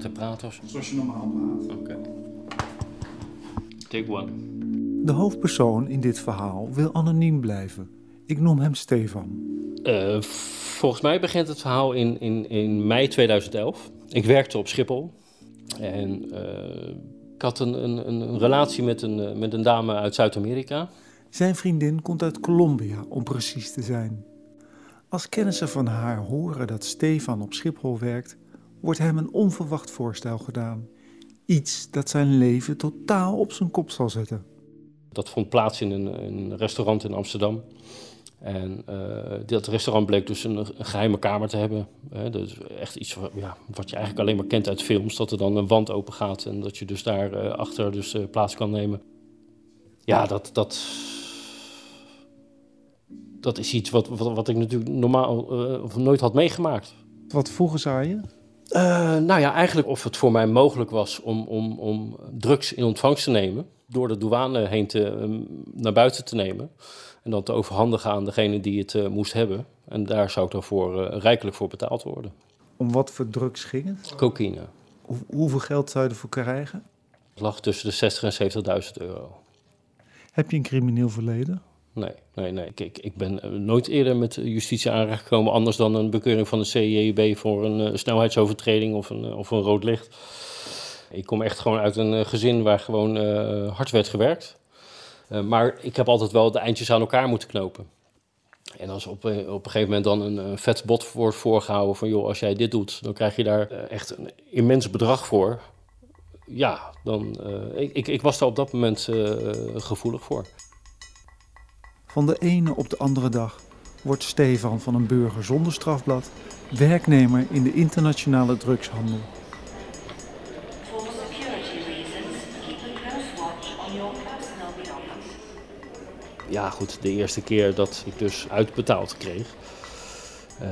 te praten of zo? Zoals je normaal praat. Oké. Take one. De hoofdpersoon in dit verhaal wil anoniem blijven. Ik noem hem Stefan. Uh, volgens mij begint het verhaal in, in, in mei 2011. Ik werkte op Schiphol. En uh, ik had een, een, een relatie met een, met een dame uit Zuid-Amerika. Zijn vriendin komt uit Colombia, om precies te zijn. Als kennissen van haar horen dat Stefan op Schiphol werkt, wordt hem een onverwacht voorstel gedaan. Iets dat zijn leven totaal op zijn kop zal zetten. Dat vond plaats in een, een restaurant in Amsterdam. En uh, dat restaurant bleek dus een, een geheime kamer te hebben. Hè, dus echt iets wat, ja, wat je eigenlijk alleen maar kent uit films. Dat er dan een wand open gaat en dat je dus daar uh, achter dus, uh, plaats kan nemen. Ja, dat, dat, dat is iets wat, wat, wat ik natuurlijk normaal of nooit had meegemaakt. Wat vroegen zou je? Uh, nou ja, eigenlijk of het voor mij mogelijk was om, om, om drugs in ontvangst te nemen. Door de douane heen te, um, naar buiten te nemen. En dan te overhandigen aan degene die het uh, moest hebben. En daar zou ik dan voor, uh, rijkelijk voor betaald worden. Om wat voor drugs ging het? Cocaïne. Hoe, hoeveel geld zou je ervoor krijgen? Het lag tussen de 60 en 70.000 euro. Heb je een crimineel verleden? Nee, nee, nee. Ik, ik ben nooit eerder met justitie aangekomen anders dan een bekeuring van de CJB voor een uh, snelheidsovertreding of een, of een rood licht. Ik kom echt gewoon uit een gezin waar gewoon hard werd gewerkt. Maar ik heb altijd wel de eindjes aan elkaar moeten knopen. En als op, op een gegeven moment dan een, een vet bod wordt voorgehouden van... joh, als jij dit doet, dan krijg je daar echt een immens bedrag voor. Ja, dan... ik, ik, ik was daar op dat moment gevoelig voor. Van de ene op de andere dag wordt Stefan van een burger zonder strafblad werknemer in de internationale drugshandel. Ja, goed, de eerste keer dat ik dus uitbetaald kreeg, uh,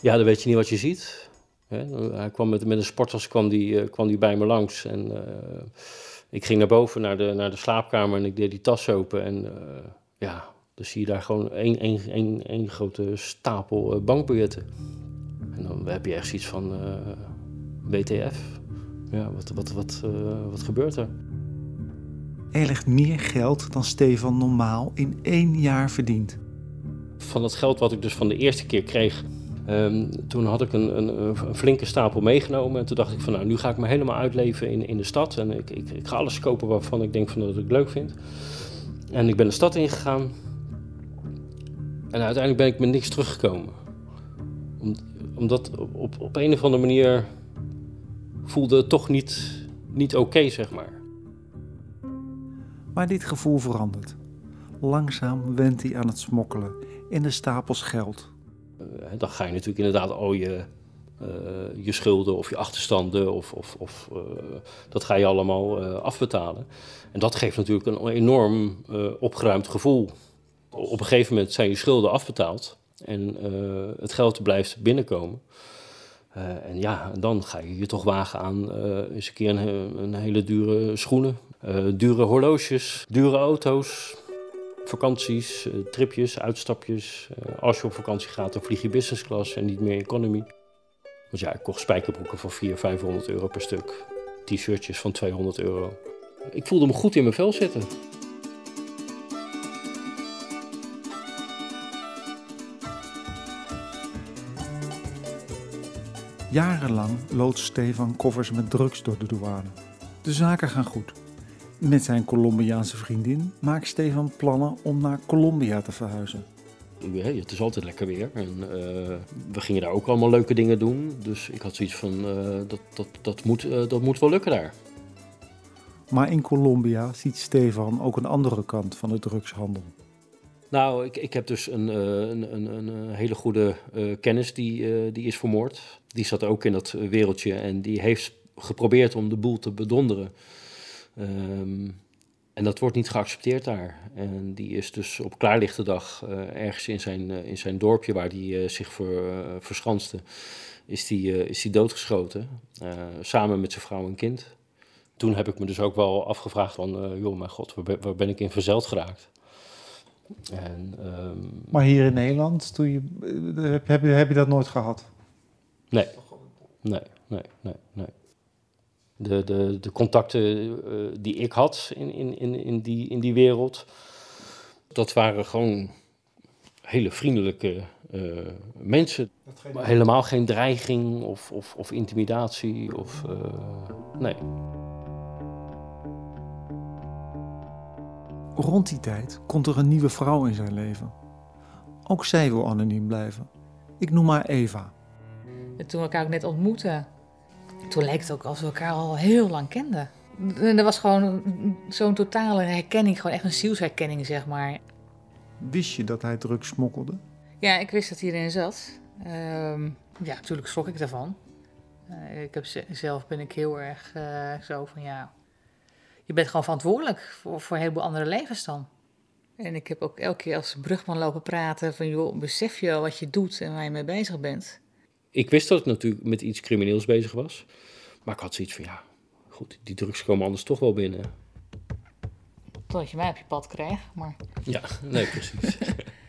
ja, dan weet je niet wat je ziet. Hè? Hij kwam met, met een sporttas kwam die, uh, kwam die bij me langs en uh, ik ging naar boven naar de, naar de slaapkamer en ik deed die tas open en ja, dan zie je daar gewoon één, één, één, één grote stapel uh, bankbiljetten. En dan heb je echt zoiets van uh, WTF. Ja, wat, wat, wat, uh, wat gebeurt er? Er ligt meer geld dan Stefan normaal in één jaar verdient. Van dat geld wat ik dus van de eerste keer kreeg, um, toen had ik een, een, een, flinke stapel meegenomen. En toen dacht ik van nou, nu ga ik me helemaal uitleven in, in de stad. En ik, ik, ik ga alles kopen waarvan ik denk van dat ik leuk vind. En ik ben de stad ingegaan. En uiteindelijk ben ik met niks teruggekomen. Om, omdat op, op een of andere manier voelde het toch niet, niet oké, okay, zeg maar. Maar dit gevoel verandert. Langzaam wendt hij aan het smokkelen in de stapels geld. Uh, dan ga je natuurlijk inderdaad al je, uh, je schulden of je achterstanden, of, of, of uh, dat ga je allemaal afbetalen. En dat geeft natuurlijk een enorm opgeruimd gevoel op een gegeven moment zijn je schulden afbetaald en uh, het geld blijft binnenkomen. Uh, en ja, dan ga je je toch wagen aan uh, eens een keer een, een hele dure schoenen, dure horloges, dure auto's, vakanties, tripjes, uitstapjes. als je op vakantie gaat, dan vlieg je business class en niet meer economy. Want ja, ik kocht spijkerbroeken voor 400, 500 euro per stuk, t-shirtjes van 200 euro. Ik voelde me goed in mijn vel zitten. Jarenlang loodst Stefan koffers met drugs door de douane. De zaken gaan goed. Met zijn Colombiaanse vriendin maakt Stefan plannen om naar Colombia te verhuizen. Ja, het is altijd lekker weer. En, uh, we gingen daar ook allemaal leuke dingen doen. Dus ik had zoiets van, uh, dat, dat, dat, moet, uh, dat moet wel lukken daar. Maar in Colombia ziet Stefan ook een andere kant van de drugshandel. Nou, ik, ik heb dus een, een, een, een hele goede uh, kennis die, die is vermoord. Die zat ook in dat wereldje en die heeft geprobeerd om de boel te bedonderen. Um, en dat wordt niet geaccepteerd daar. En die is dus op klaarlichte dag ergens in zijn, in zijn dorpje waar hij zich ver, verschanste, is die, is doodgeschoten. samen met zijn vrouw en kind. Toen heb ik me dus ook wel afgevraagd van, joh mijn god, waar, waar ben ik in verzeld geraakt? En, um... Maar hier in Nederland, toen je, heb, heb, je, heb je dat nooit gehad? Nee. Nee, nee, nee, nee. De, de, de contacten die ik had in, in, in, in, die, in die wereld, dat waren gewoon hele vriendelijke mensen. Helemaal geen dreiging of, of, of intimidatie. Of, nee. Rond die tijd komt er een nieuwe vrouw in zijn leven. Ook zij wil anoniem blijven. Ik noem haar Eva. En toen we elkaar ook net ontmoetten, toen leek het ook alsof we elkaar al heel lang kenden. En er was gewoon zo'n totale herkenning, gewoon echt een zielsherkenning, zeg maar. Wist je dat hij drugs smokkelde? Ja, ik wist dat hij erin zat. Ehm, ja, natuurlijk schrok ik daarvan. Uh, ik heb zelf ben ik heel erg uh, zo van ja, je bent gewoon verantwoordelijk voor, voor een heleboel andere levens dan. En ik heb ook elke keer als brugman lopen praten van joh, besef je wat je doet en waar je mee bezig bent. Ik wist dat ik natuurlijk met iets crimineels bezig was. Maar ik had zoiets van ja, goed, die drugs komen anders toch wel binnen. Totdat je mij op je pad krijgt, maar... Ja, nee, precies.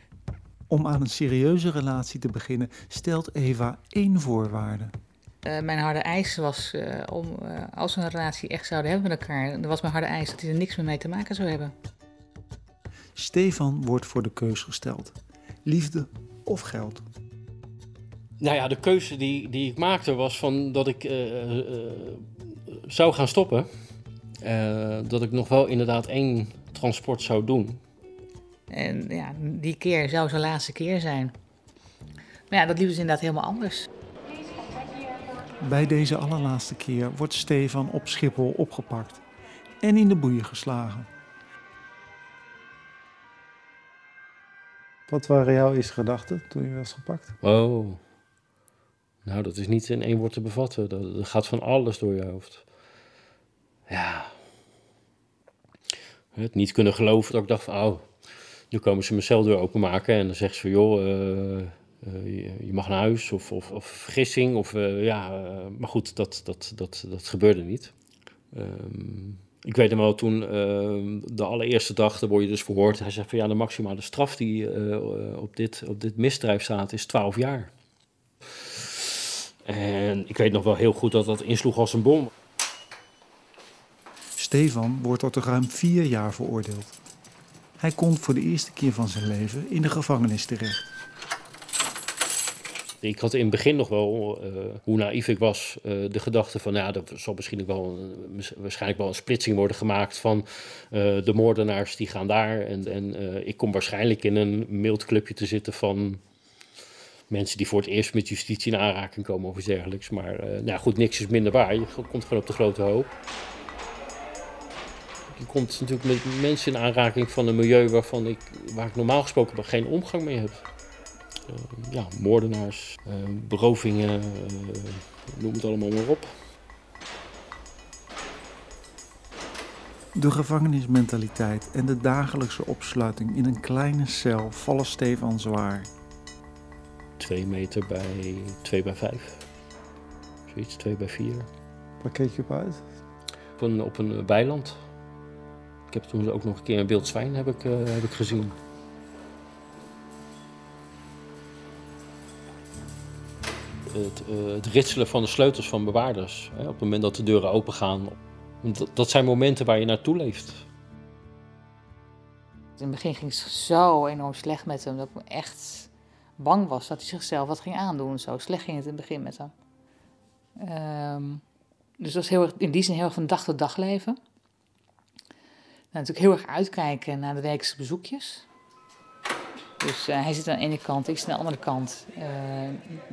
Om aan een serieuze relatie te beginnen stelt Eva één voorwaarde. Uh, mijn harde eis was uh, om, uh, als we een relatie echt zouden hebben met elkaar, dan was mijn harde eis dat hij er niks meer mee te maken zou hebben. Stefan wordt voor de keus gesteld: liefde of geld. Nou ja, de keuze die, die ik maakte was van dat ik zou gaan stoppen. dat ik nog wel inderdaad één transport zou doen. En ja, die keer zou zijn laatste keer zijn. Maar ja, dat liep dus inderdaad helemaal anders. Bij deze allerlaatste keer wordt Stefan op Schiphol opgepakt en in de boeien geslagen. Wat waren jouw eerste gedachten toen je was gepakt? Oh, nou dat is niet in één woord te bevatten. Dat, gaat van alles door je hoofd. Ja, het niet kunnen geloven dat ik dacht van, oh, nu komen ze mijn celdeur openmaken en dan zeggen ze van, joh, uh, uh, je, mag naar huis of, of, of vergissing. Of, uh, ja, uh, maar goed, dat, dat, dat, dat gebeurde niet. Um, ik weet hem wel toen, ehm, de allereerste dag, daar word je dus verhoord. Hij zegt van ja, de maximale straf die op, dit, op dit misdrijf staat is 12 jaar. En ik weet nog wel heel goed dat dat insloeg als een bom. Stefan wordt tot ruim vier jaar veroordeeld. Hij komt voor de eerste keer van zijn leven in de gevangenis terecht. Ik had in het begin nog wel, uh, hoe naïef ik was, uh, de gedachte van, ja, er zal misschien wel een, waarschijnlijk wel een splitsing worden gemaakt van uh, de moordenaars die gaan daar. En, en ik kom waarschijnlijk in een mild clubje te zitten van mensen die voor het eerst met justitie in aanraking komen of iets dergelijks. Maar nou goed, niks is minder waar. Je komt gewoon op de grote hoop. Je komt natuurlijk met mensen in aanraking van een milieu waarvan ik, waar ik normaal gesproken geen omgang mee heb. Eh, ja, moordenaars, eh, berovingen, eh, noem het allemaal maar op. De gevangenismentaliteit en de dagelijkse opsluiting in een kleine cel vallen Stefan zwaar. Twee meter bij twee bij vijf. Zoiets, twee bij vier. Waar keek je op uit? Op een, op een weiland. Ik heb toen ook nog een keer een wild zwijn heb ik, uh, heb ik gezien. Het, uh, het, ritselen van de sleutels van bewaarders. Hè, op het moment dat de deuren open gaan. Dat, dat, zijn momenten waar je naartoe leeft. In het begin ging het zo enorm slecht met hem dat ik echt bang was dat hij zichzelf wat ging aandoen. Zo slecht ging het in het begin met hem. Um, dus dat was heel erg, in die zin heel erg van dag tot dag leven. Nou, natuurlijk heel erg uitkijken naar de weekse bezoekjes. Dus uh, hij zit aan de ene kant, ik zit aan de andere kant. Uh,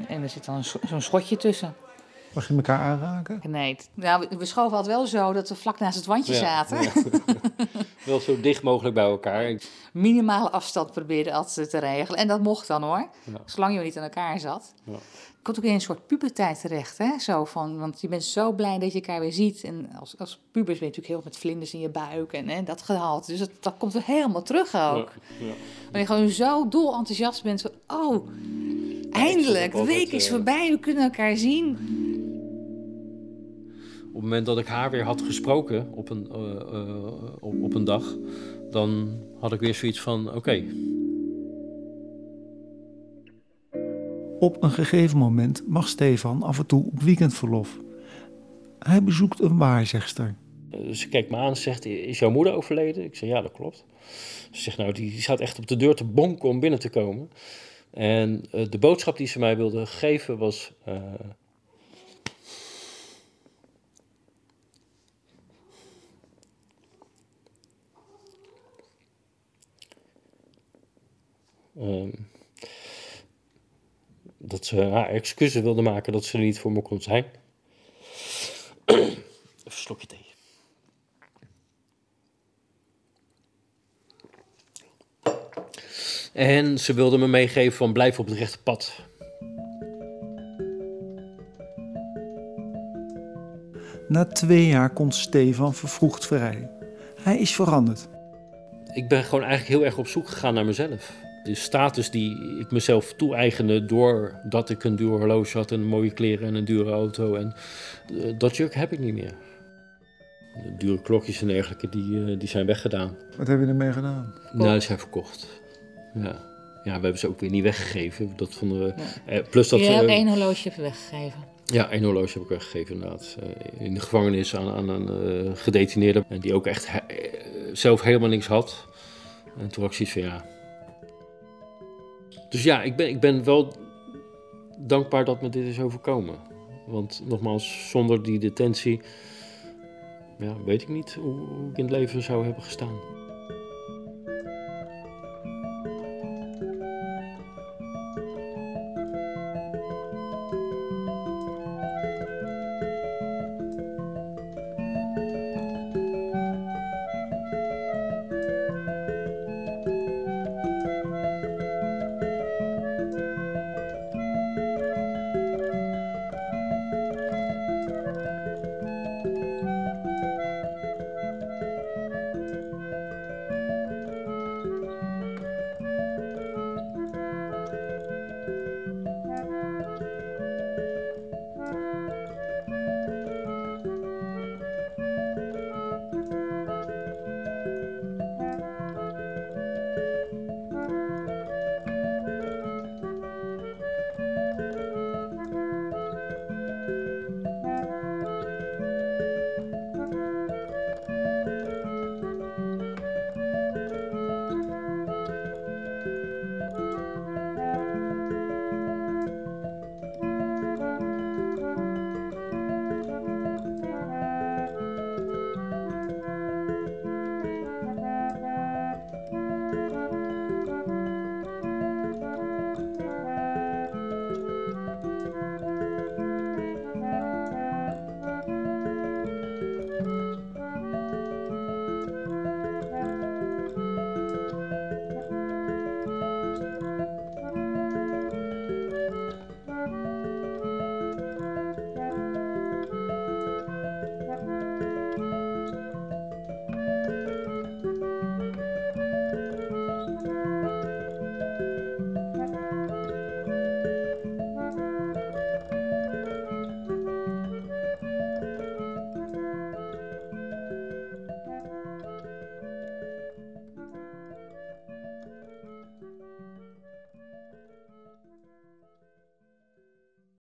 en er zit dan zo'n schotje tussen. Mag je elkaar aanraken? Nee. Nou, we, we schoven altijd wel zo dat we vlak naast het wandje ja, zaten. Ja. wel zo dicht mogelijk bij elkaar. Minimale afstand probeerde altijd te regelen. En dat mocht dan hoor. Ja. Zolang je niet aan elkaar zat komt ook in een soort puberteit terecht. Hè? Zo van, want je bent zo blij dat je elkaar weer ziet. En als, als pubers ben je natuurlijk heel met vlinders in je buik en hè, dat gehaald. Dus dat, dat komt er helemaal terug ook. Ja, ja. je gewoon zo dol enthousiast bent. Van, oh, eindelijk, de week is voorbij, we kunnen elkaar zien. Op het moment dat ik haar weer had gesproken op een, uh, uh, op, op een dag, dan had ik weer zoiets van: oké, Op een gegeven moment mag Stefan af en toe op weekendverlof. Hij bezoekt een waarzegster. Dus ze kijkt me aan en zegt, is jouw moeder overleden? Ik zeg, ja, dat klopt. Ze zegt, nou, die, die staat echt op de deur te bonken om binnen te komen. En uh, de boodschap die ze mij wilde geven was... Uh, um, dat ze haar excuses wilde maken dat ze er niet voor me kon zijn. Even een slokje thee. En ze wilde me meegeven van blijf op het rechte pad. Na twee jaar komt Stefan vervroegd vrij. Hij is veranderd. Ik ben gewoon eigenlijk heel erg op zoek gegaan naar mezelf. De status die ik mezelf toe-eigende doordat ik een duur horloge had en mooie kleren en een dure auto. En eh, dat juk heb ik niet meer. De dure klokjes en dergelijke, die, eh, die zijn weggedaan. Wat heb je ermee gedaan? Nou, die zijn verkocht. Ja. ja, we hebben ze ook weer niet weggegeven. Dat vonden we. Eh, plus dat Je hebt één horloge weggegeven. Ja, één horloge heb ik weggegeven inderdaad. Eh, in de gevangenis aan, aan een eh, gedetineerde. En die ook echt he- zelf helemaal niks had. En toen had ik zoiets van ja. Dus ja, ik ben, ik ben wel dankbaar dat me dit is overkomen. Want nogmaals, zonder die detentie. Ja, weet ik niet hoe, hoe ik in het leven zou hebben gestaan.